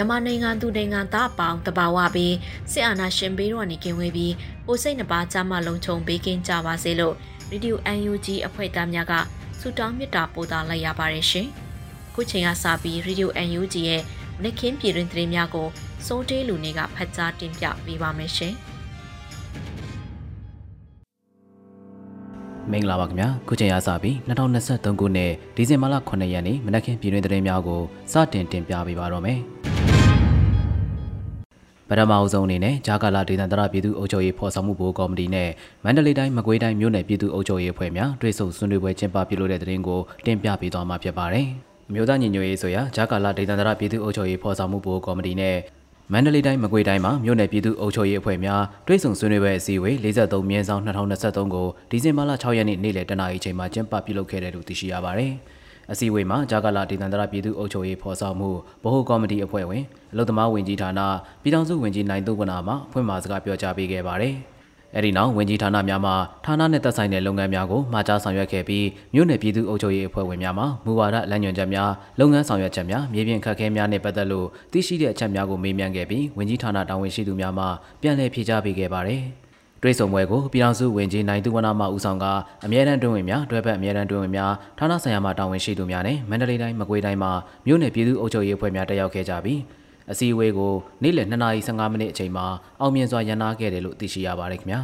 မြန်မာနိုင်ငံသူနိုင်ငံသားအပေါင်းတဘာဝပြီးစစ်အာဏာရှင်ဘေးတော်နေကင်းဝေးပြီးပိုစိတ်နှပါကြမလုံးချုံဘေးကင်းကြပါစေလို့ရေဒီယို UNG အဖွဲ့သားများကဆုတောင်းမေတ္တာပို့သလိုက်ရပါတယ်ရှင်။ခုချိန်ကစပြီးရေဒီယို UNG ရဲ့နှစ်ခင်းပြည်တွင်သတင်းများကိုစိုးတေးလူနေကဖတ်ကြားတင်ပြပေးပါမယ်ရှင်။မင်္ဂလာပါခင်ဗျာခုချိန်ရစပြီး2023ခုနှစ်ဒီဇင်ဘာလ9ရက်နေ့မနက်ခင်းပြည်တွင်သတင်းများကိုစတင်တင်ပြပေးပါတော့မယ် ပထမအဆုံးအနေနဲ့ဂျာကာလာဒေသန္တရပြည်သူ့အုပ်ချုပ်ရေးဖော်ဆောင်မှုဘိုးကော်မတီနဲ့မန္တလေးတိုင်းမကွေးတိုင်းမြို့နယ်ပြည်သူ့အုပ်ချုပ်ရေးအဖွဲ့များတွဲဆုံဆွေးနွေးပွဲကျင်းပပြုလုပ်တဲ့တဲ့ရင်ကိုတင်ပြပေးသွားမှာဖြစ်ပါတယ်။အမျိုးသားညီညွတ်ရေးဆိုရာဂျာကာလာဒေသန္တရပြည်သူ့အုပ်ချုပ်ရေးဖော်ဆောင်မှုဘိုးကော်မတီနဲ့မန္တလေးတိုင်းမကွေးတိုင်းမှာမြို့နယ်ပြည်သူ့အုပ်ချုပ်ရေးအဖွဲ့များတွဲဆုံဆွေးနွေးပွဲအစည်းအဝေး43မြင်းဆောင်2023ကိုဒီဇင်ဘာလ6ရက်နေ့နေ့လယ်တနာရီချိန်မှာကျင်းပပြုလုပ်ခဲ့တယ်လို့သိရှိရပါတယ်။အစည်းအဝေးမှာဂျာကာလာဒေသန္တရပြည်သူ့အုပ်ချုပ်ရေးဖော်ဆောင်မှုဗဟိုကော်မတီအဖွဲ့ဝင် အလုံသမားဝင်ကြီးဌာနပြည်ထောင်စုဝင်ကြီးနိုင်သူဝနာမှဖွင့်မှာစကားပြောကြားပေးခဲ့ပါတယ်။အဲဒီနောက်ဝင်ကြီးဌာနများမှဌာနနဲ့သက်ဆိုင်တဲ့လုပ်ငန်းများကိုမှာကြားဆောင်ရွက်ခဲ့ပြီးမြို့နယ်ပြည်သူ့အုပ်ချုပ်ရေးအဖွဲ့ဝင်များမှမူဝါဒလမ်းညွှန်ချက်များလုပ်ငန်းဆောင်ရွက်ချက်များမြေပြင်ခက်ခဲများနဲ့ပတ်သက်လို့သိရှိတဲ့အချက်များကိုမေးမြန်းခဲ့ပြီးဝင်ကြီးဌာနတာဝန်ရှိသူများမှပြန်လည်ဖြေကြားပေးခဲ့ပါတယ်။တွဲဆုံပွဲကိုပြည်ထောင်စုဝင်ကြီးနိုင်သူဝနမှဦးဆောင်ကအမြဲတမ်းတွင်ဝင်များတွဲဖက်အမြဲတမ်းတွင်ဝင်များဌာနဆိုင်ရာမှတာဝန်ရှိသူများနဲ့မန္တလေးတိုင်းမကွေးတိုင်းမှာမြို့နယ်ပြည်သူ့အုပ်ချုပ်ရေးအဖွဲ့များတက်ရောက်ခဲ့ကြပြီး အစည်းအဝေးကိုနေ့လယ်2:15မိနစ်အချိန်မှာအောင်မြင်စွာရန်နာခဲ့တယ်လို့သိရှိရပါတယ်ခင်ဗျာ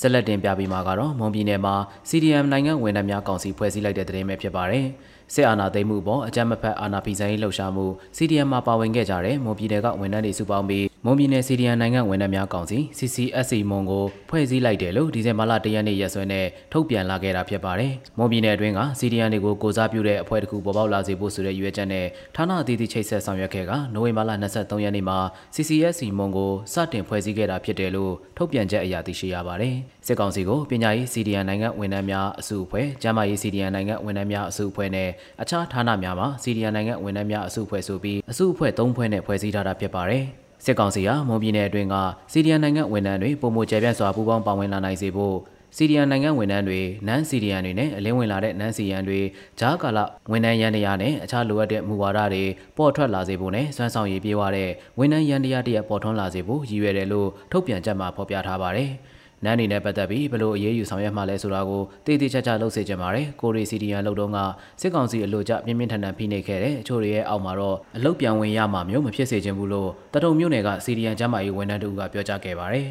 ဆက်လက်တင်ပြပြီးမှာကတော့မွန်ပြည်နယ်မှာ CDM နိုင်ငံဝန်ထမ်းများကောင်စီဖွဲ့စည်းလိုက်တဲ့သတင်းပဲဖြစ်ပါတယ်။စစ်အာဏာသိမ်းမှုပေါ်အကြမ်းမဖက်အာဏာဖီဆိုင်ရေးလှုပ်ရှားမှု CDM မှာပါဝင်ခဲ့ကြတဲ့မွန်ပြည်နယ်ကဝန်ထမ်းတွေစုပေါင်းပြီးမွန်ပြည်နယ်စီဒီအန်နိုင်ငံဝန်ထမ်းများကောင်စီ CCSC မွန်ကိုဖွဲ့စည်းလိုက်တယ်လို့ဒီဇင်ဘာလ၁ရက်နေ့ရက်စွဲနဲ့ထုတ်ပြန်လာခဲ့တာဖြစ်ပါတယ်။မွန်ပြည်နယ်အတွင်းကစီဒီအန်တွေကိုကိုစားပြုတဲ့အဖွဲ့တစ်ခုပေါ်ပေါက်လာစေဖို့ဆိုတဲ့ရွေးချက်နဲ့ဌာနအသီးသီးချိတ်ဆက်ဆောင်ရွက်ခဲ့ကနိုဝင်ဘာလ23ရက်နေ့မှာ CCSC မွန်ကိုစတင်ဖွဲ့စည်းခဲ့တာဖြစ်တယ်လို့ထုတ်ပြန်ချက်အရသိရှိရပါတယ်။စစ်ကောင်စီကိုပညာရေး CDN နိုင်ငံဝန်ထမ်းများအစုအဖွဲ့၊ကျန်းမာရေး CDN နိုင်ငံဝန်ထမ်းများအစုအဖွဲ့နဲ့အခြားဌာနများမှာ CDN နိုင်ငံဝန်ထမ်းများအစုအဖွဲ့ဆိုပြီးအစုအဖွဲ့၃ဖွဲ့နဲ့ဖွဲ့စည်းထားတာဖြစ်ပါတယ်။ စစ်ကောင်စီဟာမွန်ပြည်နယ်အတွင်းကစီဒီယန်နိုင်ငံဝန်ထမ်းတွေပုံမကျပြန့်စွာပူးပေါင်းပါဝင်လာနိုင်စေဖို့စီဒီယန်နိုင်ငံဝန်ထမ်းတွေနန်းစီဒီယန်တွေနဲ့အလင်းဝင်လာတဲ့နန်းစီယန်တွေဂျားကာလဝန်ထမ်းရန်တရားနဲ့အခြားလိုအပ်တဲ့မူဝါဒတွေပေါ်ထွက်လာစေဖို့နဲ့စွမ်းဆောင်ရည်ပြေဝတဲ့ဝန်ထမ်းရန်တရားတရက်ပေါ်ထွန်းလာစေဖို့ရည်ရွယ်တယ်လို့ထုတ်ပြန်ချက်မှာဖော်ပြထားပါတယ်။ နန်းနေနဲ့ပတ်သက်ပြီးဘလို့အရေးယူဆောင်ရွက်မှလဲဆိုတာကိုတည်တည်ချာချာလုပ်စေချင်ပါတယ်ကိုရီစီဒီယန်လုပ်တော့ကစစ်ကောင်စီအလို့ကြပြင်းပြင်းထန်ထန်ဖိနှိပ်ခဲ့တဲ့အချို့တွေရဲ့အောက်မှာတော့အလုတ်ပြန်ဝင်ရမှာမျိုးမဖြစ်စေချင်ဘူးလို့တထုံမြို့နယ်ကစီဒီယန်ကျမ်းမာရေးဝန်ထမ်းတို့ကပြောကြားခဲ့ပါတယ်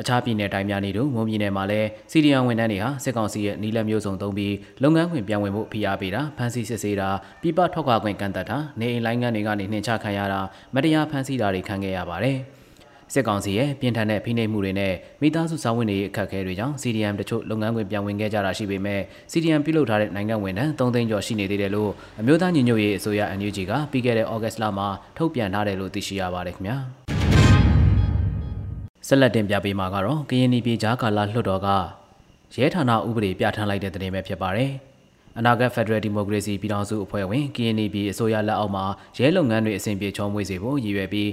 အခြားပြည်နယ်တိုင်းများနေတို့မွန်ပြည်နယ်မှာလည်းစီဒီယန်ဝန်ထမ်းတွေဟာစစ်ကောင်စီရဲ့နီးလက်မျိုးစုံသုံးပြီးလုပ်ငန်းခွင်ပြောင်းဝင်ဖို့ဖိအားပေးတာဖမ်းဆီးစစ်ဆေးတာပြပထောက်ခွာခွင့်ကန့်သတ်တာနေအိမ်လိုင်းငန်းတွေကနေနှင်ချခံရတာမတရားဖမ်းဆီးတာတွေခံခဲ့ရပါတယ်။ စစ်ကောင်စီရဲ့ပြင်းထန်တဲ့ဖိနှိပ်မှုတွေနဲ့မိသားစုစာဝင်တွေအခက်အခဲတွေကြောင့် CDM တချို့လုပ်ငန်းခွင်ပြန်ဝင်ခဲ့ကြတာရှိပေမဲ့ CDM ပြုလုပ်ထားတဲ့နိုင်ငံဝန်ထမ်း3သိန်းကျော်ရှိနေသေးတယ်လို့အမျိုးသားညီညွတ်ရေးအစိုးရ NUG ကပြီးခဲ့တဲ့ဩဂတ်လမှာထုတ်ပြန်ထားတယ်လို့သိရှိရပါတယ်ခင်ဗျာဆက်လက်တင်ပြပေးမှာကတော့ကရင်ပြည်ကြားကာလလွှတ်တော်ကရဲဌာနဥပဒေပြဋ္ဌာန်းလိုက်တဲ့တင်ပဲဖြစ်ပါတယ်အနာဂတ်ဖက်ဒရယ်ဒီမိုကရေစီပြည်ထောင်စုအဖွဲ့ဝင် KNP အစိုးရလက်အောက်မှာရဲလုပ်ငန်းတွေအဆင်ပြေချောမွေ့စေဖို့ရည်ရွယ်ပြီး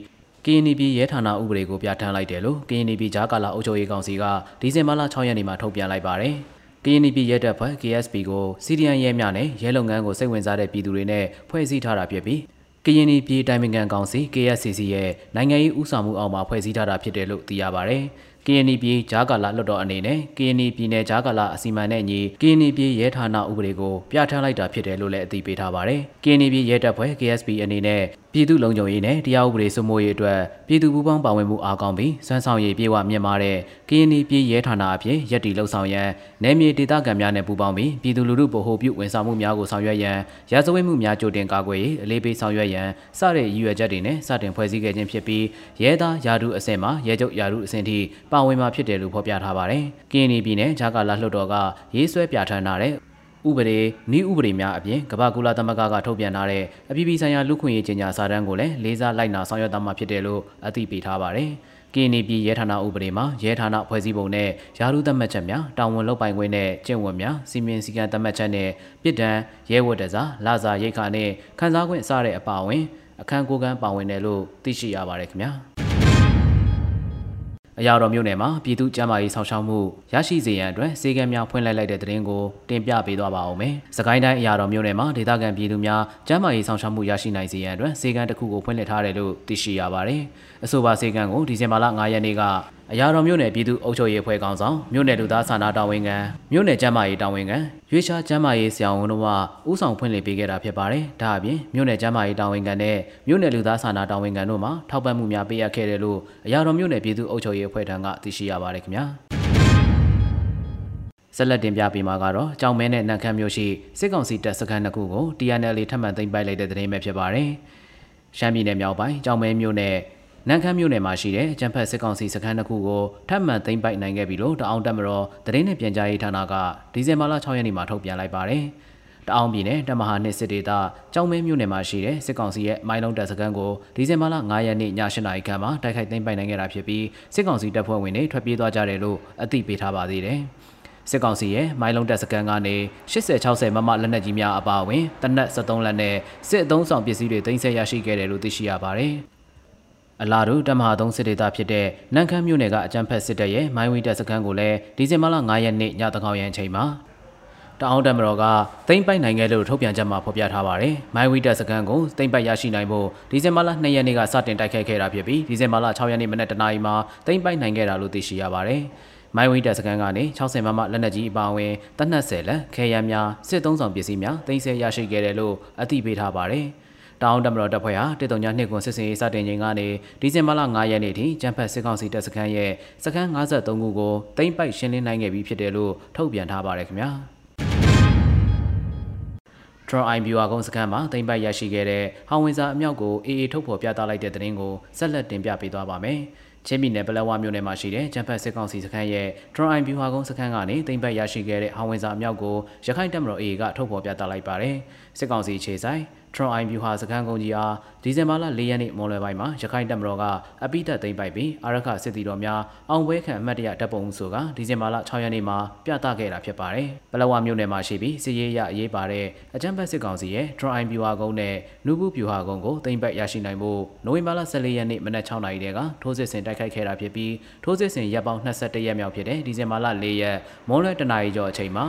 KNB ရဲဌာနဥပဒေကိုပြဋ္ဌာန်းလိုက်တယ်လို့ KNB ဂျာကာလာအုပ်ချုပ်ရေးကောင်စီကဒီဇင်ဘာလ6ရက်နေ့မှာထုတ်ပြန်လိုက်ပါတယ်။ KNB ရဲတပ်ဖွဲ့ KSP ကို CDN ရဲများနဲ့ရဲလုပ်ငန်းကိုစိတ်ဝင်စားတဲ့ပြည်သူတွေနဲ့ဖွဲ့စည်းထားတာဖြစ်ပြီးကရင်ပြည်တိုင်ပင်ခံကောင်စီ KSCC ရဲ့နိုင်ငံရေးဥဆောင်မှုအောက်မှာဖွဲ့စည်းထားတာဖြစ်တယ်လို့သိရပါတယ်။ KNY ပြည်ဂျာကာလာလွှတ်တော်အနေနဲ့ KNY ပြည်နယ်ဂျာကာလာအစီအမံနဲ့ညီ KNY ပြည်ရဲဌာနဥပဒေကိုပြဋ္ဌာန်းလိုက်တာဖြစ်တယ်လို့လည်းအသိပေးထားပါတယ်။ KNY ပြည်ရဲတပ်ဖွဲ့ KSP အနေနဲ့ ပြည်သူ့လုံခြုံရေးနဲ့တရားဥပဒေစိုးမိုးရေးအတွက်ပြည်သူ့ပူးပေါင်းပါဝင်မှုအားကောင်းပြီးစွမ်းဆောင်ရည်ပြေဝမြင့်မားတဲ့ KNY ပြည်ရဲဌာနအဖြစ်ရည်တည်လှုပ်ဆောင်ရန်နယ်မြေဒေသခံများနဲ့ပူးပေါင်းပြီးပြည်သူလူထုဗဟိုပြုဝန်ဆောင်မှုများကိုဆောင်ရွက်ရန်ရာဇဝတ်မှုများကြိုတင်ကာကွယ်ရေးအလေးပေးဆောင်ရွက်ရန်စတဲ့ရည်ရွယ်ချက်တွေနဲ့စတင်ဖွဲ့စည်းခဲ့ခြင်းဖြစ်ပြီးရဲသားယာဒုအဆင့်မှာရဲချုပ်ယာဒုအဆင့်ထိပါဝင်မှာဖြစ်တယ်လို့ဖော်ပြထားပါတယ်။ KNY ပြည်နယ်ဂျာကာလာလွှတ်တော်ကရေးဆွဲပြဋ္ဌာန်းထားတဲ့ ဥပဒေနည်းဥပဒေများအပြင်ကမ္ဘာကူလာသမဂ္ဂကထုတ်ပြန်ထားတဲ့အပြည်ပြည်ဆိုင်ရာလူခွင့်ရေးကြေညာစာတမ်းကိုလည်းလေးစားလိုက်နာဆောင်ရွက်သားမှာဖြစ်တယ်လို့အသိပေးထားပါတယ်။ကင်းနီပြည်ရဲဌာနဥပဒေမှာရဲဌာနဖွဲ့စည်းပုံနဲ့ယာရုသတ်မှတ်ချက်များတာဝန်လုပ်ပိုင်ခွင့်နဲ့ကျင့်ဝတ်များစီမင်းစည်းကမ်းသတ်မှတ်ချက်နဲ့ပြည်တံရဲဝတ်တစားလာစာရိတ်ခါနဲ့ခန်းစားခွင့်စတဲ့အပါအဝင်အခန်းကိုယ်ကန်းပါဝင်တယ်လို့သိရှိရပါတယ်ခင်ဗျာ။ အရာတော်မြို့နယ်မှာပြည်သူ့ကျန်းမာရေးဆောင်ရှောက်မှုရရှိစေရန်အတွက်စေကံများဖွင့်လှစ်လိုက်တဲ့တဲ့ရင်ကိုတင်ပြပေးသွားပါအောင်မယ်။စကိုင်းတိုင်းအရာတော်မြို့နယ်မှာဒေသခံပြည်သူများကျန်းမာရေးဆောင်ရှောက်မှုရရှိနိုင်စေရန်အတွက်စေကံတစ်ခုကိုဖွင့်လှစ်ထားတယ်လို့သိရှိရပါတယ်။အဆိုပါစေကံကိုဒီဇင်ဘာလ9ရက်နေ့က အရာတော်မြို့နယ်ပြည်သူ့အုပ်ချုပ်ရေးအဖွဲ့ကောင်ဆောင်မြို့နယ်လူသားစာနာတာဝန်ခံမြို့နယ်ကျန်းမာရေးတာဝန်ခံရွေးရှားကျန်းမာရေးဆရာဝန်တို့ကဥဆောင်ဖွင့်လှစ်ပေးခဲ့တာဖြစ်ပါတယ်။ဒါအပြင်မြို့နယ်ကျန်းမာရေးတာဝန်ခံနဲ့မြို့နယ်လူသားစာနာတာဝန်ခံတို့မှထောက်ပံ့မှုများပေးအပ်ခဲ့တယ်လို့အရာတော်မြို့နယ်ပြည်သူ့အုပ်ချုပ်ရေးအဖွဲ့ထံကသိရှိရပါတယ်ခင်ဗျာ။ဆက်လက်တင်ပြပေးမှာကတော့ကြောင်မဲနဲ့နန်ခမ်းမြို့ရှိစစ်ကောင်စီတပ်စခန်းတစ်ခုကို TNL ထပ်မံသိမ်းပိုက်လိုက်တဲ့သတင်းပဲဖြစ်ပါတယ်။ရှမ်းပြည်နယ်မြောက်ပိုင်းကြောင်မဲမြို့နယ် နန်ခမ်းမြို့နယ်မှာရှိတဲ့ကျန်းဖက်စစ်ကောင်စီစခန်းတစ်ခုကိုထပ်မံသိမ်းပိုက်နိုင်ခဲ့ပြီလို့တအောင်တက်မတော်သတင်းနဲ့ပြန်ကြားရေးဌာနကဒီဇင်ဘာလ6ရက်နေ့မှာထုတ်ပြန်လိုက်ပါတယ်။တအောင်ပြည်နယ်တမဟာနှစ်စစ်ဒေသကျောင်းမဲမြို့နယ်မှာရှိတဲ့စစ်ကောင်စီရဲ့မိုင်းလုံးတပ်စခန်းကိုဒီဇင်ဘာလ9ရက်နေ့ည8နာရီခန့်မှာတိုက်ခိုက်သိမ်းပိုက်နိုင်ခဲ့တာဖြစ်ပြီးစစ်ကောင်စီတပ်ဖွဲ့ဝင်တွေထွက်ပြေးသွားကြတယ်လို့အသိပေးထားပါသေးတယ်။စစ်ကောင်စီရဲ့မိုင်းလုံးတပ်စကန်ကနေ80-60မမလက်နက်ကြီးများအပါအဝင်တနက်73လက်နဲ့စစ်အုံဆောင်ပစ္စည်းတွေတင်ဆက်ရရှိခဲ့တယ်လို့သိရှိရပါတယ်။ အလားတူတမဟာသုံးစစ်ဒေသဖြစ်တဲ့နန်ခမ်းမြို့နယ်ကအကြမ်းဖက်စစ်တပ်ရဲ့မိုင်းဝီတပ်စခန်းကိုလည်းဒီဇင်ဘာလ9ရက်နေ့ညတကောင်ရန်အချိန်မှာတအောင်တမတော်ကတိမ့်ပိုက်နိုင်ခဲ့လို့ထုတ်ပြန်ချက်မှာဖော်ပြထားပါတယ်။မိုင်းဝီတပ်စခန်းကိုတိမ့်ပိုက်ရရှိနိုင်ဖို့ဒီဇင်ဘာလ2ရက်နေ့ကစတင်တိုက်ခိုက်ခဲ့တာဖြစ်ပြီးဒီဇင်ဘာလ6ရက်နေ့မနက်တနာရီမှာတိမ့်ပိုက်နိုင်ခဲ့တာလို့သိရှိရပါတယ်။မိုင်းဝင်းတပ်စခန်းကနေ60မမလက်နက်ကြီးအပါအဝင်တနက်10လက်ခဲယမ်းများစစ်သုံးဆောင်ပစ္စည်းများတင်ဆက်ရရှိခဲ့တယ်လို့အသိပေးထားပါတယ်။ တောင်တမတော်တပ်ဖွဲ့ဟာတေတုံညာနှစ်ကွန်စစ်စင်ရေးစတင်ချိန်ကနေဒီဇင်ဘာလ9ရက်နေ့ထိကျန်းဖက်စစ်ကောင်စီတပ်စခန်းရဲ့စခန်း53ခုကိုတိမ့်ပိုက်ရှင်းလင်းနိုင်ခဲ့ပြီးဖြစ်တယ်လို့ထုတ်ပြန်ထားပါတယ်ခင်ဗျာထရိုအိုင်ဘီဝါကုန်းစခန်းမှာတိမ့်ပိုက်ရရှိခဲ့တဲ့ဟောင်ဝင်စာအမြောက်ကိုအေအေထုတ်ဖော်ပြသလိုက်တဲ့သတင်းကိုဆက်လက်တင်ပြပေးသွားပါမယ်။ချင်းပြည်နယ်ပလက်ဝမြို့နယ်မှာရှိတဲ့ကျန်းဖက်စစ်ကောင်စီစခန်းရဲ့ထရိုအိုင်ဘီဝါကုန်းစခန်းကနေတိမ့်ပိုက်ရရှိခဲ့တဲ့ဟောင်ဝင်စာအမြောက်ကိုရခိုင်တပ်မတော်အေအေကထုတ်ဖော်ပြသလိုက်ပါတယ်။စစ်ကောင်စီခြေဆိုင် ထရွန်အိုင်ဗျူဟာစခန်းကုန်းကြီးအားဒီဇင်ဘာလ၄ရက်နေ့မွန်လွယ်ပိုင်းမှာရခိုင်တပ်မတော်ကအပိသက်သိမ်းပိုက်ပြီးအာရခစစ်တီတော်များအောင်ပွဲခံအမတ်တရတပ်ပုံဆိုကဒီဇင်ဘာလ6ရက်နေ့မှာပြသခဲ့တာဖြစ်ပါတယ်။ပလဝမြို့နယ်မှာရှိပြီးစစ်ရေးရအရေးပါတဲ့အကြမ်းဖက်စစ်ကောင်စီရဲ့ထရွန်အိုင်ဗျူဟာကုန်းနဲ့နူဘူးဗျူဟာကုန်းကိုသိမ်းပိုက်ရရှိနိုင်ဖို့နိုဝင်ဘာလ14ရက်နေ့မနက်6နာရီတည်းကထိုးစစ်ဆင်တိုက်ခိုက်ခဲ့တာဖြစ်ပြီးထိုးစစ်ဆင်ရပ်ပေါင်း22ရက်မြောက်ဖြစ်တဲ့ဒီဇင်ဘာလ4ရက်မွန်လွယ်တနာရီကျော်အချိန်မှာ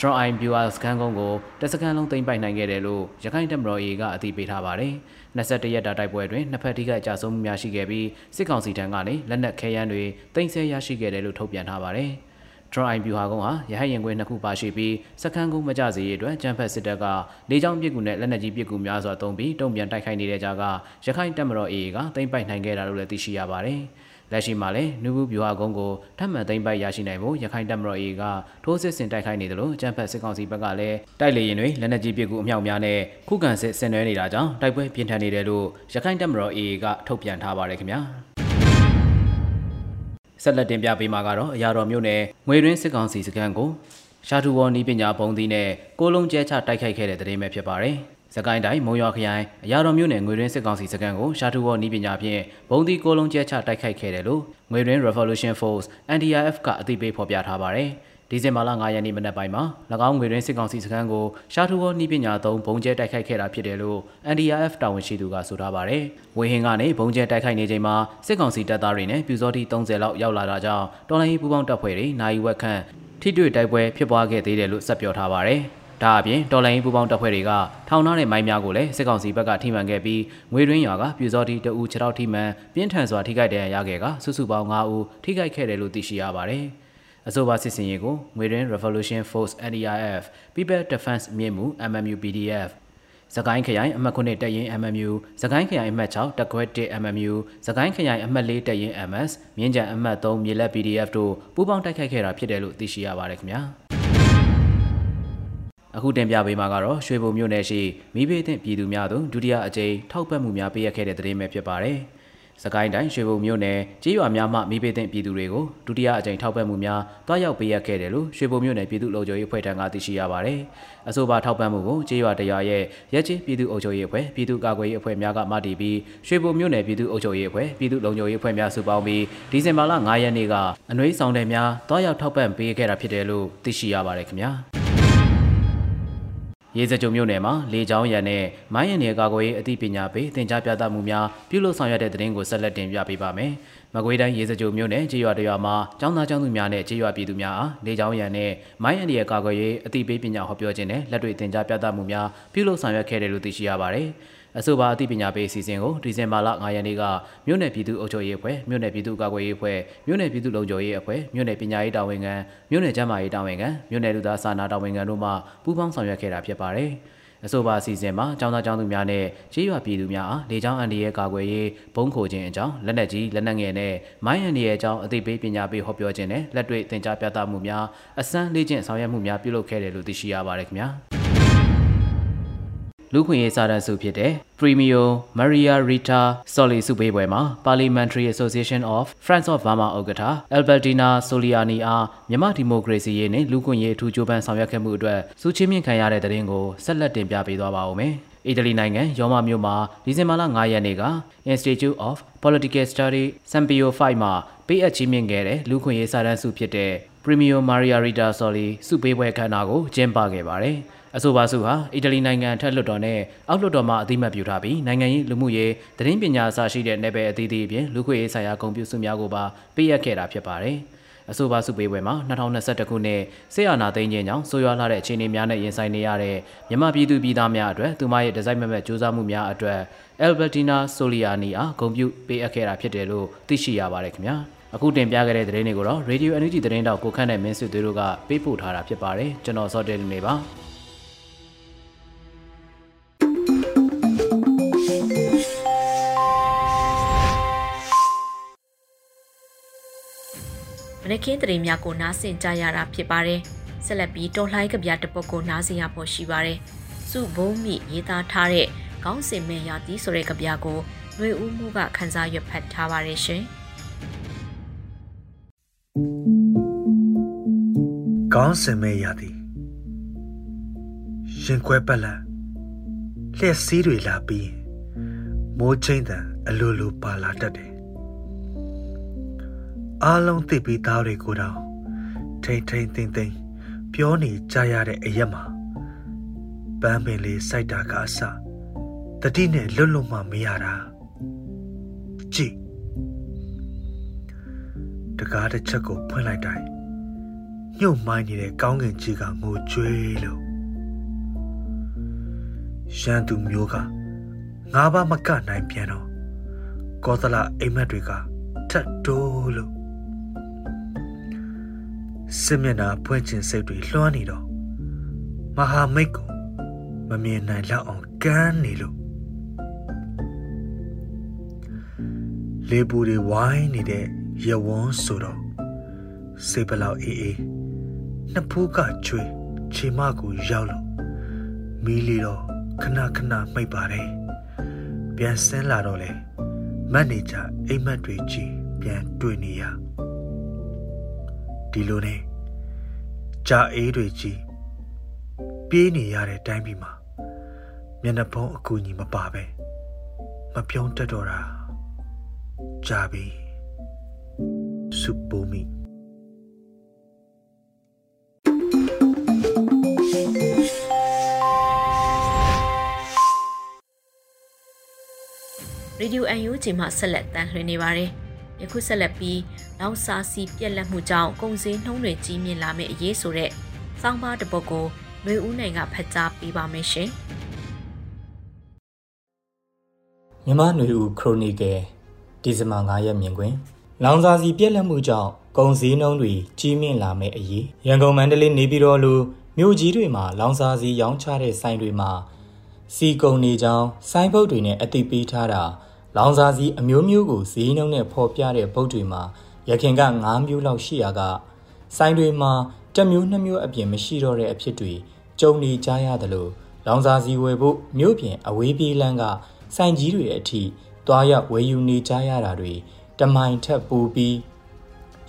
Draw Eye Viewer စကန်ကုန်းကိုတစ်စကန်လုံးသိမ်းပိုက်နိုင်ခဲ့တယ်လို့ရခိုင်တပ်မတော် A ကအသိပေးထားပါတယ်။21ရက်တာတိုက်ပွဲတွင်နှစ်ဖက်ထိခိုက်ကြဆုံးမှုများရှိခဲ့ပြီးစစ်ကောင်စီထံကနေလက်နက်ခဲယမ်းတွေတင်ဆက်ရရှိခဲ့တယ်လို့ထုတ်ပြန်ထားပါတယ်။ Draw Eye Viewer ကုန်းဟာရဟတ်ရင်ခွင်နှစ်ခုပါရှိပြီးစကန်ကုန်းမကြစေရအတွက်ကျန်းဖက်စစ်တပ်ကလေကြောင်းပစ်ကူနဲ့လက်နက်ကြီးပစ်ကူများစွာသုံးပြီးတုံ့ပြန်တိုက်ခိုက်နေတဲ့ကြားကရခိုင်တပ်မတော် A ကသိမ်းပိုက်နိုင်ခဲ့တာလို့လည်းသိရှိရပါတယ်။ လက်ရှိမှာလည်းနူဘူးဗျူဟာကုန်းကိုထပ်မံသိမ်းပိုက်ရရှိနိုင်ဖို့ရခိုင်တပ်မတော် AA ကထိုးစစ်ဆင်တိုက်ခိုက်နေတယ်လို့အကြံဖက်စစ်ကောင်စီဘက်ကလည်းတိုက်လေရင်တွေလက်နက်ကြီးပစ်ကူအမြောက်များနဲ့ခုခံစစ်ဆင်နွှဲနေတာကြောင့်တိုက်ပွဲပြင်းထန်နေတယ်လို့ရခိုင်တပ်မတော် AA ကထုတ်ပြန်ထားပါတယ်ခင်ဗျာဆက်လက်တင်ပြပေးမှာကတော့အရာတော်မြို့နယ်ငွေရင်းစစ်ကောင်စီစခန်းကိုရှာတူဝေါ်နီးပညာဘုံသီးနဲ့ကိုလုံးကျဲချတိုက်ခိုက်ခဲ့တဲ့တဲ့ရင်ပဲဖြစ်ပါတယ် စကိုင်းတိုင်းမုံရွာခရိုင်အရာတော်မြို့နယ်ငွေရင်းစစ်ကောင်စီစခန်းကိုရှာတူဝေါ်နီးပညာဖြင့်ဘုံဒီကိုလုံးကျဲချတိုက်ခိုက်ခဲ့တယ်လို့ငွေရင်း Revolution Force NDRF ကအသိပေးဖော်ပြထားပါတယ်။ဒီဇင်ဘာလ9ရက်နေ့မနက်ပိုင်းမှာ၎င်းငွေရင်းစစ်ကောင်စီစခန်းကိုရှာတူဝေါ်နီးပညာသုံးဘုံကျဲတိုက်ခိုက်ခဲ့တာဖြစ်တယ်လို့ NDRF တာဝန်ရှိသူကဆိုထားပါတယ်။ဝေဟင်ကနေဘုံကျဲတိုက်ခိုက်နေချိန်မှာစစ်ကောင်စီတပ်သားတွေနဲ့ပြူစောတိ30လောက်ရောက်လာတာကြောင့်တော်လိုင်းပူပေါင်းတပ်ဖွဲ့တွေနိုင်ဝက်ခန့်ထိတွေ့တိုက်ပွဲဖြစ်ပွားခဲ့သေးတယ်လို့ဆက်ပြောထားပါတယ်။ ဒါအပြင်တော်လိုင်းပူပေါင်းတပ်ဖွဲ့တွေကထောင်ထားတဲ့မိုင်းများကိုလည်းစစ်ကောင်စီဘက်ကထိမှန်ခဲ့ပြီးငွေရင်းရွာကပြူစောတိတအူခြေထောက်ထိမှန်ပြင်းထန်စွာထိခိုက်ဒဏ်ရာရခဲ့ကစုစုပေါင်း9ဦးထိခိုက်ခဲ့တယ်လို့သိရှိရပါတယ်။အဆိုပါစစ်စင်ရေးကိုငွေရင်း Revolution Force NDRF People Defense မြင့်မှု MMU PDF စကိုင်းခရိုင်အမှတ်9တက်ရင် MMU စကိုင်းခရိုင်အမှတ်6တက်ခွဲ1 MMU စကိုင်းခရိုင်အမှတ်4တက်ရင် MS မြင်းကြံအမှတ်3မြေလက် PDF တို့ပူးပေါင်းတိုက်ခိုက်ခဲ့တာဖြစ်တယ်လို့သိရှိရပါတယ်ခင်ဗျာ အခုတင်ပြပေးမှာကတော့ရွှေဘုံမြို့နယ်ရှိမိဘတဲ့ပြည်သူများသို့ဒုတိယအကြိမ်ထောက်ပံ့မှုများပေးရခဲ့တဲ့သတင်းပဲဖြစ်ပါတယ်။စကိုင်းတိုင်းရွှေဘုံမြို့နယ်ကြေးရွာများမှမိဘတဲ့ပြည်သူတွေကိုဒုတိယအကြိမ်ထောက်ပံ့မှုများတွားရောက်ပေးရခဲ့တယ်လို့ရွှေဘုံမြို့နယ်ပြည်သူ့လုံခြုံရေးအဖွဲ့ထံကသိရှိရပါတယ်။အဆိုပါထောက်ပံ့မှုကိုကြေးရွာတရားရဲ့ရက်ချင်းပြည်သူ့အုပ်ချုပ်ရေးအဖွဲ့ပြည်သူ့ကာကွယ်ရေးအဖွဲ့များကမတည်ပြီးရွှေဘုံမြို့နယ်ပြည်သူ့အုပ်ချုပ်ရေးအဖွဲ့ပြည်သူ့လုံခြုံရေးအဖွဲ့များစုပေါင်းပြီးဒီဇင်ဘာလ9ရက်နေ့ကအနှွေးဆောင်တယ်များတွားရောက်ထောက်ပံ့ပေးခဲ့တာဖြစ်တယ်လို့သိရှိရပါတယ်ခင်ဗျာ။ ရေစကြုံမြို့နယ်မှာလေကြောင်းရန်နဲ့မိုင်းရန်နယ်ကာကွယ်ရေးအသိပညာပေးသင်ကြားပြသမှုများပြုလုပ်ဆောင်ရွက်တဲ့တဲ့တင်ကိုဆက်လက်တင်ပြပေးပါမယ်။မကွေးတိုင်းရေစကြုံမြို့နယ်ကြေးရွာတရွာမှာကျောင်းသားကျောင်းသူများနဲ့ကြေးရွာပြည်သူများအားလေကြောင်းရန်နဲ့မိုင်းရန်နယ်ကာကွယ်ရေးအသိပေးပညာဟောပြောခြင်းနဲ့လက်တွေ့သင်ကြားပြသမှုများပြုလုပ်ဆောင်ရွက်ခဲ့တယ်လို့သိရှိရပါတယ်။ အဆိုပါအသိပညာပေးအစီအစဉ်ကိုဒီဇင်ဘာလ9ရက်နေ့ကမြို့နယ်ပြည်သူ့အုပ်ချုပ်ရေးအဖွဲ့မြို့နယ်ပြည်သူ့ကာကွယ်ရေးအဖွဲ့မြို့နယ်ပြည်သူ့လုံခြုံရေးအဖွဲ့မြို့နယ်ပညာရေးတာဝန်ခံမြို့နယ်ကျန်းမာရေးတာဝန်ခံမြို့နယ်လူသားစာနာတာဝန်ခံတို့မှပူးပေါင်းဆောင်ရွက်ခဲ့တာဖြစ်ပါတယ်။အဆိုပါအစီအစဉ်မှာចောင်းသားចောင်းသူများနဲ့ကြေးရွာပြည်သူများအားလေကြောင်းအန်ဒီရဲ့ကာကွယ်ရေးဘုံခိုခြင်းအကြောင်းလက်နက်ကြီးလက်နက်ငယ်နဲ့မိုင်းအန်ဒီရဲ့အကြောင်းအသိပေးပညာပေးဟောပြောခြင်းနဲ့လက်တွေ့သင်ကြားပြသမှုများအစမ်းလေ့ကျင့်ဆောင်ရွက်မှုများပြုလုပ်ခဲ့တယ်လို့သိရှိရပါတယ်ခင်ဗျာ။ လူခွင့်ရေးစာတမ်းစုဖြစ်တဲ့ Premio Maria Rita Soli စုပေးပွဲမှာ Parliamentary Association of Friends of Burma ဥက္ကဋ္ဌ Albertina Soliani အားမြန်မာဒီမိုကရေစီရေးနဲ့လူခွင့်ရေးအထူးကြိုးပမ်းဆောင်ရွက်ခဲ့မှုအတွက်စုချင်းမြင့်ခံရတဲ့တဲ့ရင်ကိုဆက်လက်တင်ပြပေးသွားပါဦးမယ်။အီတလီနိုင်ငံရောမမြို့မှာဒီဇင်ဘာလ9ရက်နေ့က Institute of Political Study Sampio 5မှာပေးအပ်ချီးမြှင့်ခဲ့တဲ့လူခွင့်ရေးစာတမ်းစုဖြစ်တဲ့ Premio Maria Rita Soli စုပေးပွဲခမ်းနားကိုကျင်းပခဲ့ပါတယ်။ အဆိုပါစုဟာအီတလီနိုင်ငံထက်လွှတ်တော်နဲ့အောက်လွှတ်တော်မှအသိမှတ်ပြုထားပြီးနိုင်ငံရေးလူမှုရေးသတင်းပညာအစရှိတဲ့နယ်ပယ်အသီးသီးအပြင်လူခွေရေးဆိုင်ရာဂုဏ်ပြုစုများကိုပါပေးအပ်ခဲ့တာဖြစ်ပါတယ်။အဆိုပါစုပေးပွဲမှာ2021ခုနှစ်ဆေးအာနာသိန်းချင်းကြောင့်ဆိုးရွားလာတဲ့အခြေအနေများနဲ့ရင်ဆိုင်နေရတဲ့မြန်မာပြည်သူပြည်သားများအတွက်သူမရဲ့ဒီဇိုင်းမမတ်စူးစမ်းမှုများအတွက် Albertina Soliani အားဂုဏ်ပြုပေးအပ်ခဲ့တာဖြစ်တယ်လို့သိရှိရပါတယ်ခင်ဗျာ။အခုတင်ပြခဲ့တဲ့သတင်းတွေကိုတော့ Radio Energy သတင်းတောက်ကိုခန့်တဲ့မင်းစစ်သွေးတို့ကပေးပို့ထားတာဖြစ်ပါတယ်ကျွန်တော်စောတဲနေပါ နခင်းတရေများကိုနားဆင်ကြရတာဖြစ်ပါတယ်။ဆက်လက်ပြီးတော်လှိုင်းကဗျာတစ်ပုဒ်ကိုနားဆင်ရဖို့ရှိပါတယ်။စုဘုံမိရေးသားထားတဲ့ကောင်းစင်မဲ့ရသည်ဆိုတဲ့ကဗျာကိုຫນွေဦးမှုကခန်းစားရွက်ဖတ်ထားပါတယ်ရှင်။ကောင်းစင်မဲ့ရသည်ရှင်ခွဲပက်လက်လျှက်စည်းတွေလာပြီးမိုးချင်းတန်အလိုလိုပါလာတတ်တယ် အားလုံးသိပြီးသားတွေကိုတောင်ထိမ့်ထိမ့်သိမ့်သိမ့်ပြောနေကြရတဲ့အရက်မှာပန်းပင်လေးစိုက်တာကအစတတိနဲ့လွတ်လွတ်မှမရတာကြည့်တကားတစ်ချက်ကိုဖွင့်လိုက်တိုင်းညှို့မိုင်းနေတဲ့ကောင်းကင်ကြီးကငိုကြွေးလို့ရန်သူမျိုးကငါးပါးမကနိုင်ပြန်တော့ကောသလအိမ်မက်တွေကထတ်တိုးလို့ စစ်မျက်နှာဖွင့်ခြင်းစိတ်တွေလွှမ်းနေတော့မဟာမိတ်ကိုမမြင်နိုင်လောက်အောင်ကန်းနေလို့လေပူတွေဝိုင်းနေတဲ့ရဝန်းဆိုတော့စိတ်ပလောက်အေးအေးနှစ်ဖူးကချွေခြေမကိုရောက်လို့မီးလီတော့ခဏခဏမိတ်ပါတယ်ပြန်ဆင်းလာတော့လေမန်နေဂျာအိမ်မက်တွေကြည့်ပြန်တွေ့နေရ ဒီလိုနဲ့ကြာအေးတွေကြီးပြေးနေရတဲ့တိုင်းပြည်မှာမျက်နှာဖုံးအကူအညီမပါပဲမပြုံးတက်တော့တာကြာပြီစုပူမီရေဒီယိုအန်ယူဂျီမှဆက်လက်တန်လှည့်နေပါတယ်။ ယခုဆက်လက်ပြီးလောက်စာစီပြက်လက်မှုကြောင့်ကုန်စည်နှုန်းတွေကြီးမြင့်လာမယ့်အရေးဆိုတဲ့စောင်းပါတစ်ပုဒ်ကိုလွေဦးနိုင်ကဖတ်ကြားပေးပါမယ်ရှင်။မြမနွေဦးခရိုနီကယ်ဒီဇင်ဘာ9ရက်မြင်ကွင်းလောင်စာစီပြက်လက်မှုကြောင့်ကုန်စည်နှုန်းတွေကြီးမြင့်လာမယ့်အရေးရန်ကုန်မန္တလေးနေပြည်တော်လိုမြို့ကြီးတွေမှာလောင်စာစီရောင်းချတဲ့ဆိုင်တွေမှာစီကုန်နေကြောင်းဆိုင်းဘုတ်တွေနဲ့အသိပေးထားတာ လောင်စာစီအမျိုးမျိုးကိုဈေးနှုန်းနဲ့ဖော်ပြတဲ့ဘုတ်တွေမှာရခင်က9မျိုးလောက်ရှိရာကဆိုင်တွေမှာတစ်မျိုးနှစ်မျိုးအပြင်မရှိတော့တဲ့အဖြစ်တွေကြုံနေကြရတယ်လို့လောင်စာစီဝယ်ဖို့မြို့ပြင်အဝေးပြေးလမ်းကဆိုင်ကြီးတွေအထိတွားရောက်ဝယ်ယူနေကြရတာတွေတမိုင်ထက်ပိုပြီး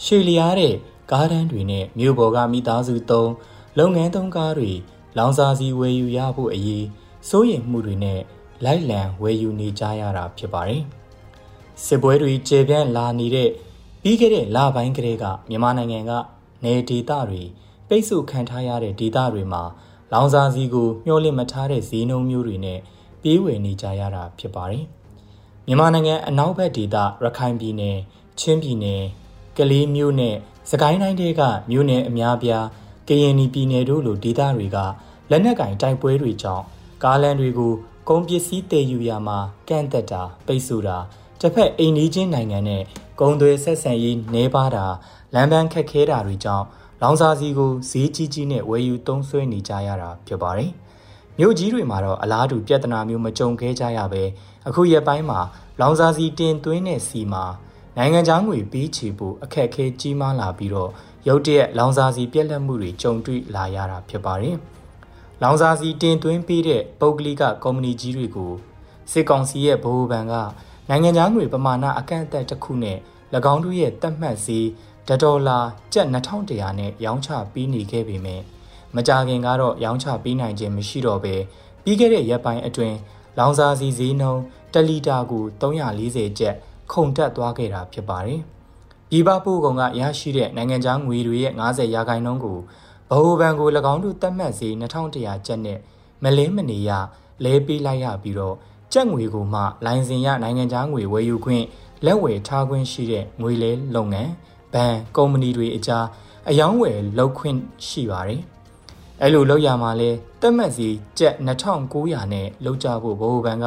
ရှေလျားတဲ့ကားတန်းတွေနဲ့မြို့ပေါ်ကမိသားစုသုံးလုပ်ငန်းသုံးကားတွေလောင်စာစီဝယ်ယူရဖို့အရေးစိုးရိမ်မှုတွေနဲ့ လိုက်လံဝယ်ယူနေကြရတာဖြစ်ပါတယ်။စစ်ပွဲတွေကျေပြန့်လာနေတဲ့ပြီးခဲ့တဲ့လပိုင်းကလေးကမြန်မာနိုင်ငံကနေဒေသတွေပိတ်ဆို့ခံထားရတဲ့ဒေသတွေမှာလောင်စာစီကိုမျှော်လင့်မထားတဲ့ဈေးနှုန်းမျိုးတွေနဲ့ပြေးဝယ်နေကြရတာဖြစ်ပါတယ်။မြန်မာနိုင်ငံအနောက်ဘက်ဒေသရခိုင်ပြည်နယ်ချင်းပြည်နယ်ကလေးမြို့နဲ့စကိုင်းတိုင်းတွေကမြို့နယ်အများပြားကရင်ပြည်နယ်တို့လိုဒေသတွေကလက်နက်ကင်တိုက်ပွဲတွေကြောင့်ကားလမ်းတွေကို ကုန်ပစ္စည်းတည်ယူရမှာကန့်သက်တာပိတ်ဆို့တာတစ်ဖက်အိမ်နီးချင်းနိုင်ငံနဲ့ကုန်သွယ်ဆက်ဆံရေးနှဲပါတာလမ်းပန်းခက်ခဲတာတွေကြောင့်လောင်စာစီကိုဈေးကြီးကြီးနဲ့ဝယ်ယူသုံးစွဲနေကြရတာဖြစ်ပါတယ်။မြို့ကြီးတွေမှာတော့အလားတူပြဿနာမျိုးမကြုံခဲ့ကြရပဲအခုရက်ပိုင်းမှာလောင်စာစီတင်သွင်းတဲ့စီမှာနိုင်ငံခြားငွေပေးချေဖို့အခက်အခဲကြီးမားလာပြီးတော့ရုတ်တရက်လောင်စာစီပြက်လက်မှုတွေကြုံတွေ့လာရတာဖြစ်ပါတယ်။ လောင်စာစီတင်သွင်းပေးတဲ့ပုဂ္ဂလိကကုမ္ပဏီကြီးတွေကိုစစ်ကောင်စီရဲ့ဗဟိုဘဏ်ကနိုင်ငံခြားငွေပမာဏအကန့်အသတ်တစ်ခုနဲ့၎င်းတို့ရဲ့တက်မှတ်စီဒေါ်လာကျပ်2100နဲ့ရောင်းချပေးနေခဲ့ပေမဲ့မကြခင်ကတော့ရောင်းချပေးနိုင်ခြင်းမရှိတော့ပဲပြီးခဲ့တဲ့ရက်ပိုင်းအတွင်းလောင်စာစီဈေးနှုန်း1လီတာကို340ကျပ်ခုန်တက်သွားခဲ့တာဖြစ်ပါတယ်။ပြည်ပပို့ကုန်ကရရှိတဲ့နိုင်ငံခြားငွေတွေရဲ့90ရာခိုင်နှုန်းကို ဗဟိုဘဏ်ကို၎င်းတို့သတ်မှတ်ဈေး2100ကျပ်နဲ့မလင်းမနေရလဲပေးလိုက်ရပြီးတော့ကျပ်ငွေကိုမှလိုင်စင်ရနိုင်ငံခြားငွေဝယ်ယူခွင့်လက်ဝယ်ထားခွင့်ရှိတဲ့ငွေလဲလုပ်ငန်းဘဏ်ကုမ္ပဏီတွေအကြားအယောင်းဝယ်လုပ်ခွင့်ရှိပါတယ်။အဲလိုလုပ်ရမှာလဲတက်မှတ်စီကျပ်2900နဲ့လုပ်ကြဖို့ဗဟိုဘဏ်က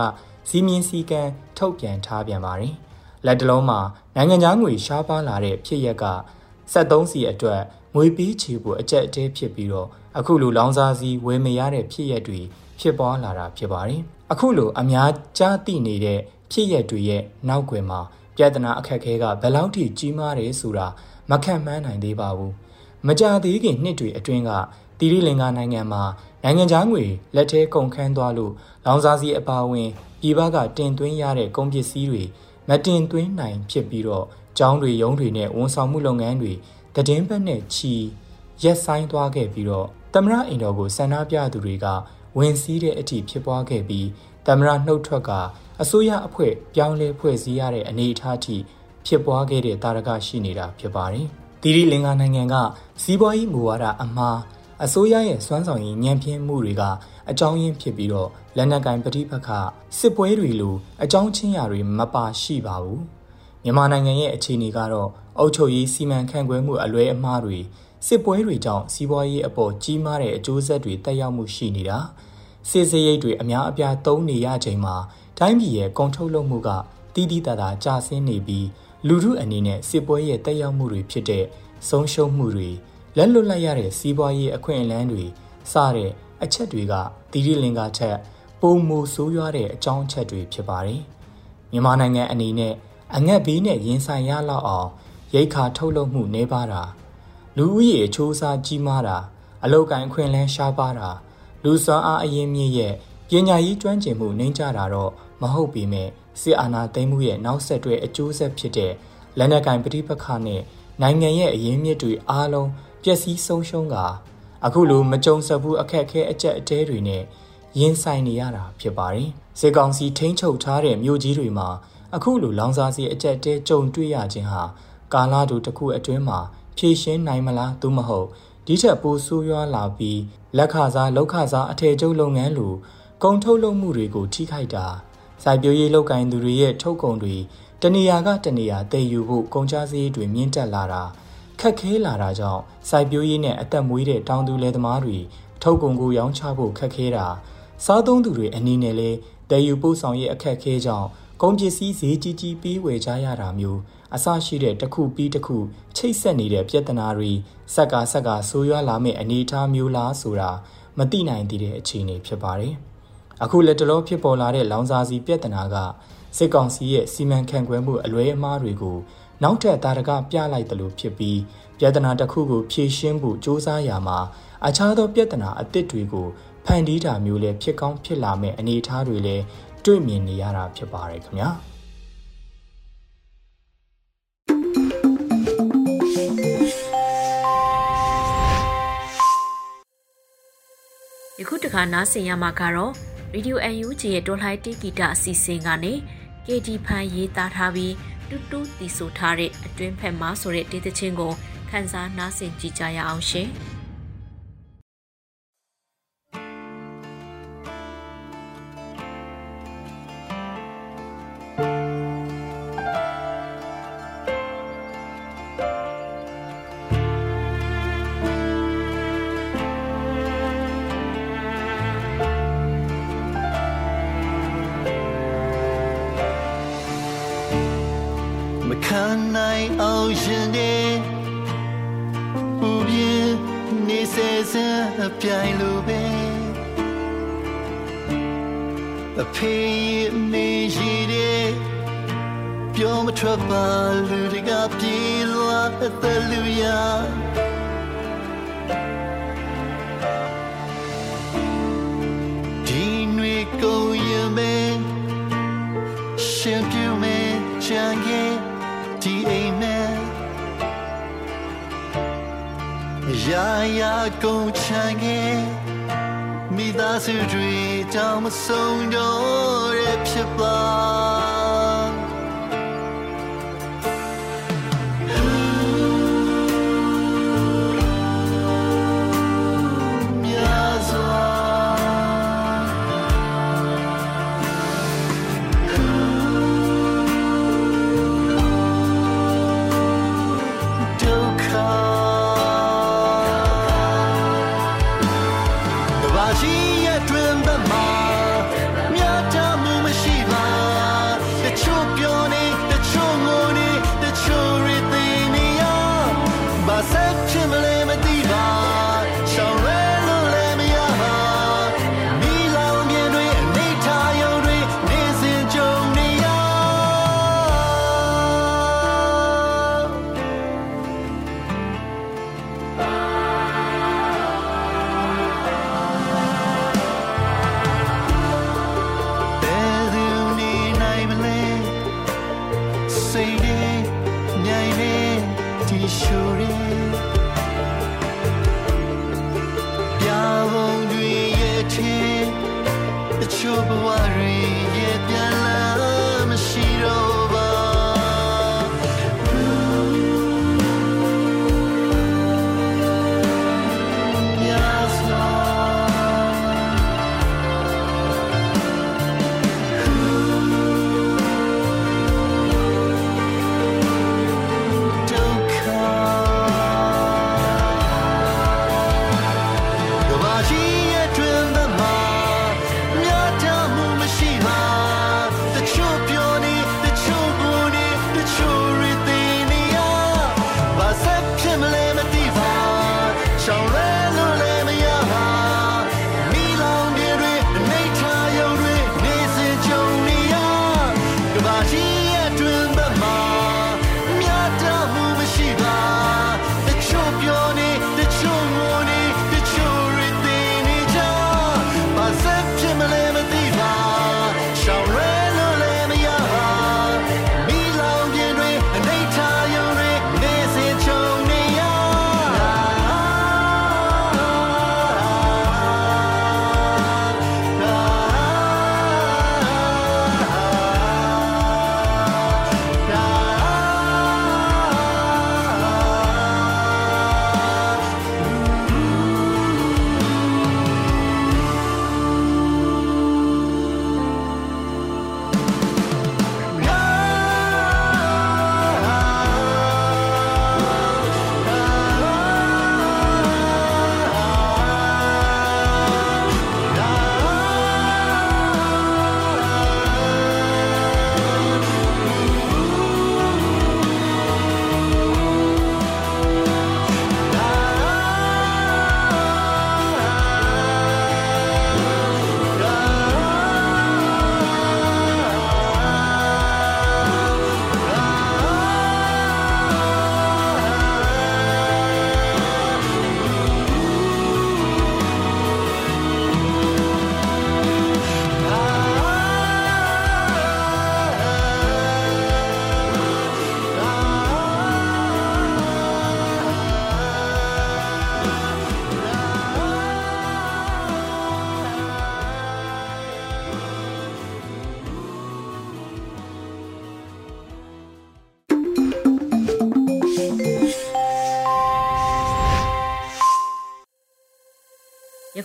စီမင်းစည်းကမ်းထုတ်ပြန်ထားပြန်ပါတယ်။လက်တလုံးမှာနိုင်ငံခြားငွေရှားပါလာတဲ့ဖြစ်ရက်က73စီအတွက် ငွေပေးချေဖို့အကြက်အတဲဖြစ်ပြီးတော့အခုလိုလောင်စာစီဝယ်မရတဲ့ဖြစ်ရက်တွေဖြစ်ပွားလာတာဖြစ်ပါတယ်။အခုလိုအများကြားသိနေတဲ့ဖြစ်ရက်တွေရဲ့နောက်ွယ်မှာပြဿနာအခက်အခဲကဘယ်လောက်ထိကြီးမားတယ်ဆိုတာမခံမှန်းနိုင်သေးပါဘူး။မကြသေးခင်နှစ်တွေအတွင်းကတီရီလင်္ကာနိုင်ငံမှာနိုင်ငံခြားငွေလက်ထဲကုန်ခန်းသွားလို့လောင်စာစီအပါအဝင်ပြည်ပကတင်သွင်းရတဲ့ကုန်ပစ္စည်းတွေမတင်သွင်းနိုင်ဖြစ်ပြီးတော့ကျောင်းတွေရုံးတွေနဲ့ဝန်ဆောင်မှုလုပ်ငန်းတွေ တည်င်းဘက်နဲ့ချီရက်ဆိုင်သွားခဲ့ပြီးတော့သမရအင်တော်ကိုဆန္ဒပြသူတွေကဝင်စည်းတဲ့အထိဖြစ်ပွားခဲ့ပြီးသမရနှုတ်ထွက်ကအစိုးရအဖွဲ့ပြောင်းလဲဖွဲ့စည်းရတဲ့အနေအထားထိဖြစ်ပွားခဲ့တဲ့တာရကရှိနေတာဖြစ်ပါတယ်။တီရီလင်္ကာနိုင်ငံကစီးပွားရေးမူဝါဒအမှားအစိုးရရဲ့စွမ်းဆောင်ရည်ညံပြင်းမှုတွေကအကြောင်းရင်းဖြစ်ပြီးတော့လက်နက်ကင်ပဋိပက္ခစစ်ပွဲတွေလိုအကြောင်းချင်းရာတွေမပါရှိပါဘူး။မြန်မာနိုင်ငံရဲ့အခြေအနေကတော့ အုပ်ချုပ်ရေးစီမံခန့်ခွဲမှုအလွဲအမှားတွေစစ်ပွဲတွေကြောင့်စီးပွားရေးအပေါ်ကြီးမားတဲ့အကျိုးဆက်တွေတက်ရောက်မှုရှိနေတာစစ်စရိတ်တွေအများအပြားသုံးနေရချိန်မှာတိုင်းပြည်ရဲ့ကုန်ထုတ်လုပ်မှုကတီးတီးတာတာကျဆင်းနေပြီးလူထုအနေနဲ့စစ်ပွဲရဲ့တက်ရောက်မှုတွေဖြစ်တဲ့ဆုံးရှုံးမှုတွေလက်လွတ်လိုက်ရတဲ့စီးပွားရေးအခွင့်အလမ်းတွေစတဲ့အချက်တွေကတီရီလင်္ကာချက်ပုံမူဆိုးရွားတဲ့အကြောင်းအချက်တွေဖြစ်ပါတယ်။မြန်မာနိုင်ငံအနေနဲ့အငတ်ဘေးနဲ့ရင်ဆိုင်ရလောက်အောင် ရိတ်ခါထုတ်လုပ်မှုနှဲပါတာလူဦးရေအချိုးအစားကြီးမားတာအလောက်ကန်ခွင့်လန်းရှားပါတာလူစွမ်းအားအရင်မြင့်ရဲ့ပညာရေးကျွမ်းကျင်မှုနှိမ့်ကြတာတော့မဟုတ်ပေမဲ့စစ်အာဏာသိမ်းမှုရဲ့နောက်ဆက်တွဲအကျိုးဆက်ဖြစ်တဲ့လက်နက်ကင်ပဋိပက္ခနဲ့နိုင်ငံရဲ့အရင်းမြစ်တွေအားလုံးပျက်စီးဆုံးရှုံးကအခုလိုမကြုံစဘူးအခက်အခဲအကျက်အတဲတွေနဲ့ရင်ဆိုင်နေရတာဖြစ်ပါတယ်။စေကောင်စီထိန်းချုပ်ထားတဲ့မြို့ကြီးတွေမှာအခုလိုလောင်စာစီအကျက်တဲကြုံတွေ့ရခြင်းဟာ ကာလာတူတစ်ခုအတွင်းမှာဖြည့်ရှင်းနိုင်မလားသို့မဟုတ်ဒီထက်ပိုဆိုးရွားလာပြီးလက်ခစားလောက်ခစားအထည်ချုပ်လုပ်ငန်းလိုကုန်ထုတ်လုပ်မှုတွေကိုထိခိုက်တာစိုက်ပျိုးရေးလုပ်ကိုင်သူတွေရဲ့ထုတ်ကုန်တွေတနေရာကတနေရာတည်ယူဖို့ကုန်ကျစရိတ်တွေမြင့်တက်လာတာခက်ခဲလာတာကြောင့်စိုက်ပျိုးရေးနဲ့အသက်မွေးတဲ့တောင်သူလယ်သမားတွေထုတ်ကုန်ကိုရောင်းချဖို့ခက်ခဲတာစားသုံးသူတွေအနေနဲ့လဲတည်ယူပို့ဆောင်ရေးအခက်ခဲကြောင့်ကုန်ပစ္စည်းဈေးကြီးကြီးပေးဝယ်ကြရတာမျိုး အဆရှိတဲ့တစ်ခုပြီးတစ်ခုချိတ်ဆက်နေတဲ့ပြဿနာတွေစက်ကစက်ကဆိုးရွားလာမယ့်အနေအထားမျိုးလားဆိုတာမသိနိုင်သေးတဲ့အခြေအနေဖြစ်ပါတယ်။အခုလက်တလောဖြစ်ပေါ်လာတဲ့လောင်စာစီပြဿနာကစစ်ကောင်စီရဲ့စီမံခန့်ခွဲမှုအလွဲအမှားတွေကိုနောက်ထပ်တာရကပြလိုက်တယ်လို့ဖြစ်ပြီးပြဿနာတစ်ခုကိုဖြေရှင်းဖို့စ조사ရမှာအခြားသောပြဿနာအသစ်တွေကိုဖန်တီးတာမျိုးလည်းဖြစ်ကောင်းဖြစ်လာမယ့်အနေအထားတွေလည်းတွေ့မြင်နေရတာဖြစ်ပါတယ်ခင်ဗျာ ယခုတခါနားဆင်ရမှာကတော့ Radio UNG ရဲ့တော်လှန်တေးဂီတအစီအစဉ်ကနေ KD ဖန်ရေးသားထားပြီးတူတူတီဆိုထားတဲ့အတွင်းဖက်မှာဆိုတဲ့တေးသချင်းကိုခန်းစားနားဆင်ကြကြရအောင်ရှင်။ ရာရာကုန်ချန်ခဲ့မိသားစုတွေတောင်မဆုံးတော့တဲ့ဖြစ်ပါ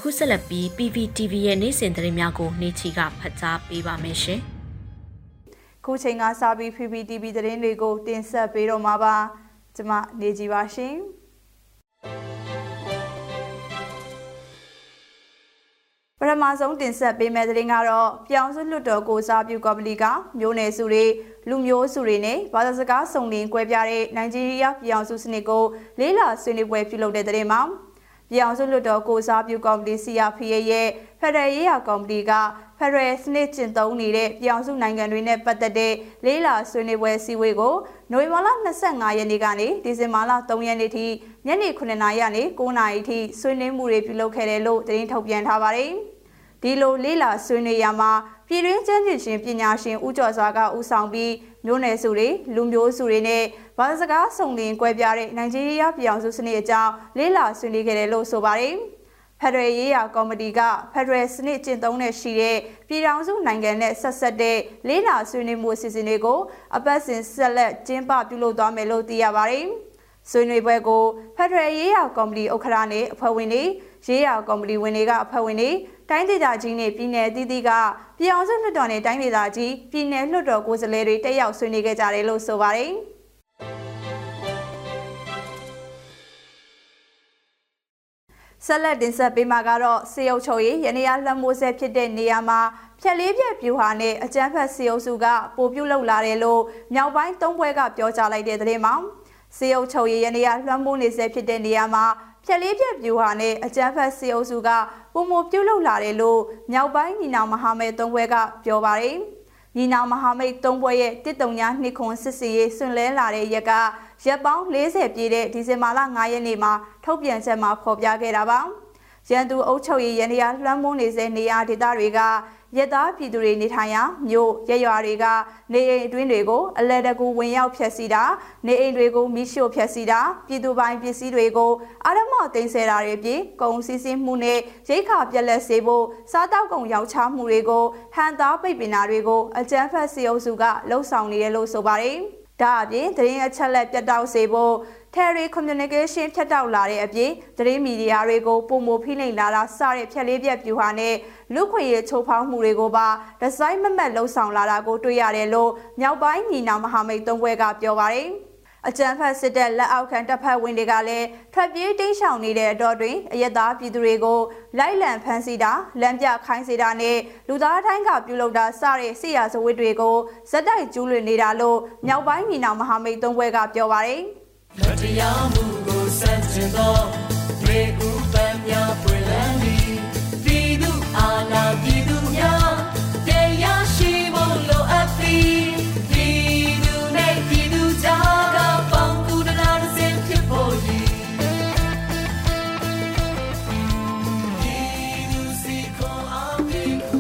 ခုဆက်လက်ပြီး PPTV ရဲ့နေ့စဉ်သတင်းများကိုနေချီကဖတ်ကြားပေးပါမယ်ရှင်။ခုချိန်ကစာပြီး PPTV သတင်းတွေကိုတင်ဆက်ပေးတော့မှာပါ။ကျွန်မနေကြပါရှင်။ပထမဆုံးတင်ဆက်ပေးမယ့်သတင်းကတော့ပြောင်စုလွတ်တော်ကိုစားပြုကော်မတီကမျိုးနယ်စုတွေလူမျိုးစုတွေနဲ့ဘာသာစကားစုံလင်ကွဲပြားတဲ့နိုင်ဂျီးရီးယားပြောင်စုစနစ်ကိုလေးလာဆွေးနွေးပွဲပြုလုပ်တဲ့တဲ့မှာ ပြည်အောင်စုလွှတ်တော်ကိုစားပြုကော်မတီ CRPA ရဲ့ဖက်ဒရယ်ရေးရာကော်မတီကဖက်ဒရယ်စနစ်ကျင့်သုံးနေတဲ့ပြည်အောင်စုနိုင်ငံတွေနဲ့ပတ်သက်တဲ့လေးလာဆွေးနွေးပွဲစည်းဝေးကိုနိုဝင်ဘာလ25ရက်နေ့ကနေဒီဇင်ဘာလ3ရက်နေ့ထိညနေ9:00နာရီကနေ9:00နာရီထိဆွေးနွေးမှုတွေပြုလုပ်ခဲ့တယ်လို့သတင်းထုတ်ပြန်ထားပါတယ်။ဒီလိုလေးလာဆွေးနွေးရမှာပြည်တွင်းကျန်းကျင်ရှင်ပညာရှင်ဦးကျော်စွာကဦးဆောင်ပြီးမျိုးနယ်စုတွေလူမျိုးစုတွေနဲ့ ဘာသာစကားစုံလင်ကွဲပြားတဲ့နိုင်ဂျီးရီးယားပြည်အောင်စုစနစ်အကြောင်းလေးလာဆွေးနွေးခဲ့တယ်လို့ဆိုပါတယ်ဖက်ဒရယ်ရေးရာကော်မတီကဖက်ဒရယ်စနစ်ကျင့်သုံးတဲ့ရှိတဲ့ပြည်ထောင်စုနိုင်ငံနဲ့ဆက်ဆက်တဲ့လေးလာဆွေးနွေးမှုအစီအစဉ်တွေကိုအပတ်စဉ်ဆက်လက်ကျင်းပပြုလုပ်သွားမယ်လို့သိရပါတယ်။ဆွေးနွေးပွဲကိုဖက်ဒရယ်ရေးရာကော်မတီဥက္ကဋ္ဌနဲ့အဖွဲ့ဝင်တွေရေးရာကော်မတီဝင်တွေကအဖွဲ့ဝင်တွေတိုင်းဒေသကြီးနဲ့ပြည်내အသီးသီးကပြည်အောင်စုလွှတ်တော်နဲ့တိုင်းဒေသကြီးပြည်내လွှတ်တော်ကိုယ်စားလှယ်တွေတက်ရောက်ဆွေးနွေးခဲ့ကြတယ်လို့ဆိုပါတယ်။ ဆက်လက်တင်ဆက်ပေးမှာကတော့စေအုပ်ချုပ်ရေးရနေရလွှမ်းမိုးဆဲဖြစ်တဲ့နေရာမှာဖြက်လေးပြက်ပြူဟာနဲ့အကြမ်းဖက်စေအုပ်စုကပိုပြုတ်လောက်လာတယ်လို့မြောက်ပိုင်းသုံးဘွဲကပြောကြားလိုက်တဲ့သတင်းမှာစေအုပ်ချုပ်ရေးရနေရလွှမ်းမိုးနေဆဲဖြစ်တဲ့နေရာမှာဖြက်လေးပြက်ပြူဟာနဲ့အကြမ်းဖက်စေအုပ်စုကပုံမပြုတ်လောက်လာတယ်လို့မြောက်ပိုင်းညီနောင်မဟာမိတ်သုံးဘွဲကပြောပါတယ်ညီနောင်မဟာမိတ်သုံးဘွဲရဲ့တစ်တုံညာနှစ်ခွန်စစ်စီရေးဆွန်လဲလာတဲ့ရက်က ရက်ပေါင်း40ပြည့်တဲ့ဒီဇင်ဘာလ9ရက်နေ့မှာထုတ်ပြန်ချက်မှာဖော်ပြခဲ့တာပါရန်သူအုပ်ချုပ်ရေးရန်ရာလွှမ်းမိုးနေစေနေရာဒေသတွေကရက်သားပြည်သူတွေနေထိုင်ရာမြို့ရရွာတွေကနေအိမ်အတွင်းတွေကိုအလဲတကူဝင်ရောက်ဖျက်ဆီးတာနေအိမ်တွေကိုမိရှို့ဖျက်ဆီးတာပြည်သူပိုင်ပစ္စည်းတွေကိုအာရမသိမ်းဆဲတာတွေပြင်ကုန်စည်စင်းမှုနဲ့ရိတ်ခါပြက်လက်စေဖို့စားတောက်ကုန်ရောက်ချမှုတွေကိုဟန်သားပိတ်ပင်တာတွေကိုအကြမ်းဖက်စီအုပ်စုကလှုံ့ဆော်နေတယ်လို့ဆိုပါတယ် ဒါအပြင်သတင်းအချက်လက်ပြတ်တောက်စေဖို့ Terry Communication ဖြတ်တောက်လာတဲ့အပြင်သတင်းမီဒီယာတွေကိုပုံမဖိနှိပ်လာတာစတဲ့ဖြက်လေးပြက်ပြူဟာနဲ့လူခွေရချိုးဖောက်မှုတွေကိုပါဒီဇိုင်းမမတ်လှုံ့ဆော်လာတာကိုတွေ့ရတယ်လို့မြောက်ပိုင်းညီနောင်မဟာမိတ်သုံးဘွဲကပြောပါတယ် အကြံဖတ်စစ်တပ်လက်အောက်ခံတပ်ဖက်ဝင်တွေကလည်းထွက်ပြေးတိမ်းရှောင်နေတဲ့အတော့တွင်အယက်သားပြည်သူတွေကိုလိုက်လံဖမ်းဆီးတာလမ်းပြခိုင်းစေတာနဲ့လူသားတိုင်းကပြုလုပ်တာစတဲ့စစ်ရာဇဝတ်တွေကိုဇက်တိုက်ကျူးလွန်နေတာလို့မြောက်ပိုင်းညီနောင်မဟာမိတ်သုံးဘွဲကပြောပါတယ်။မတရားမှုကိုစန့်ကျင်သောတွေဥပံများပွင့်လန်း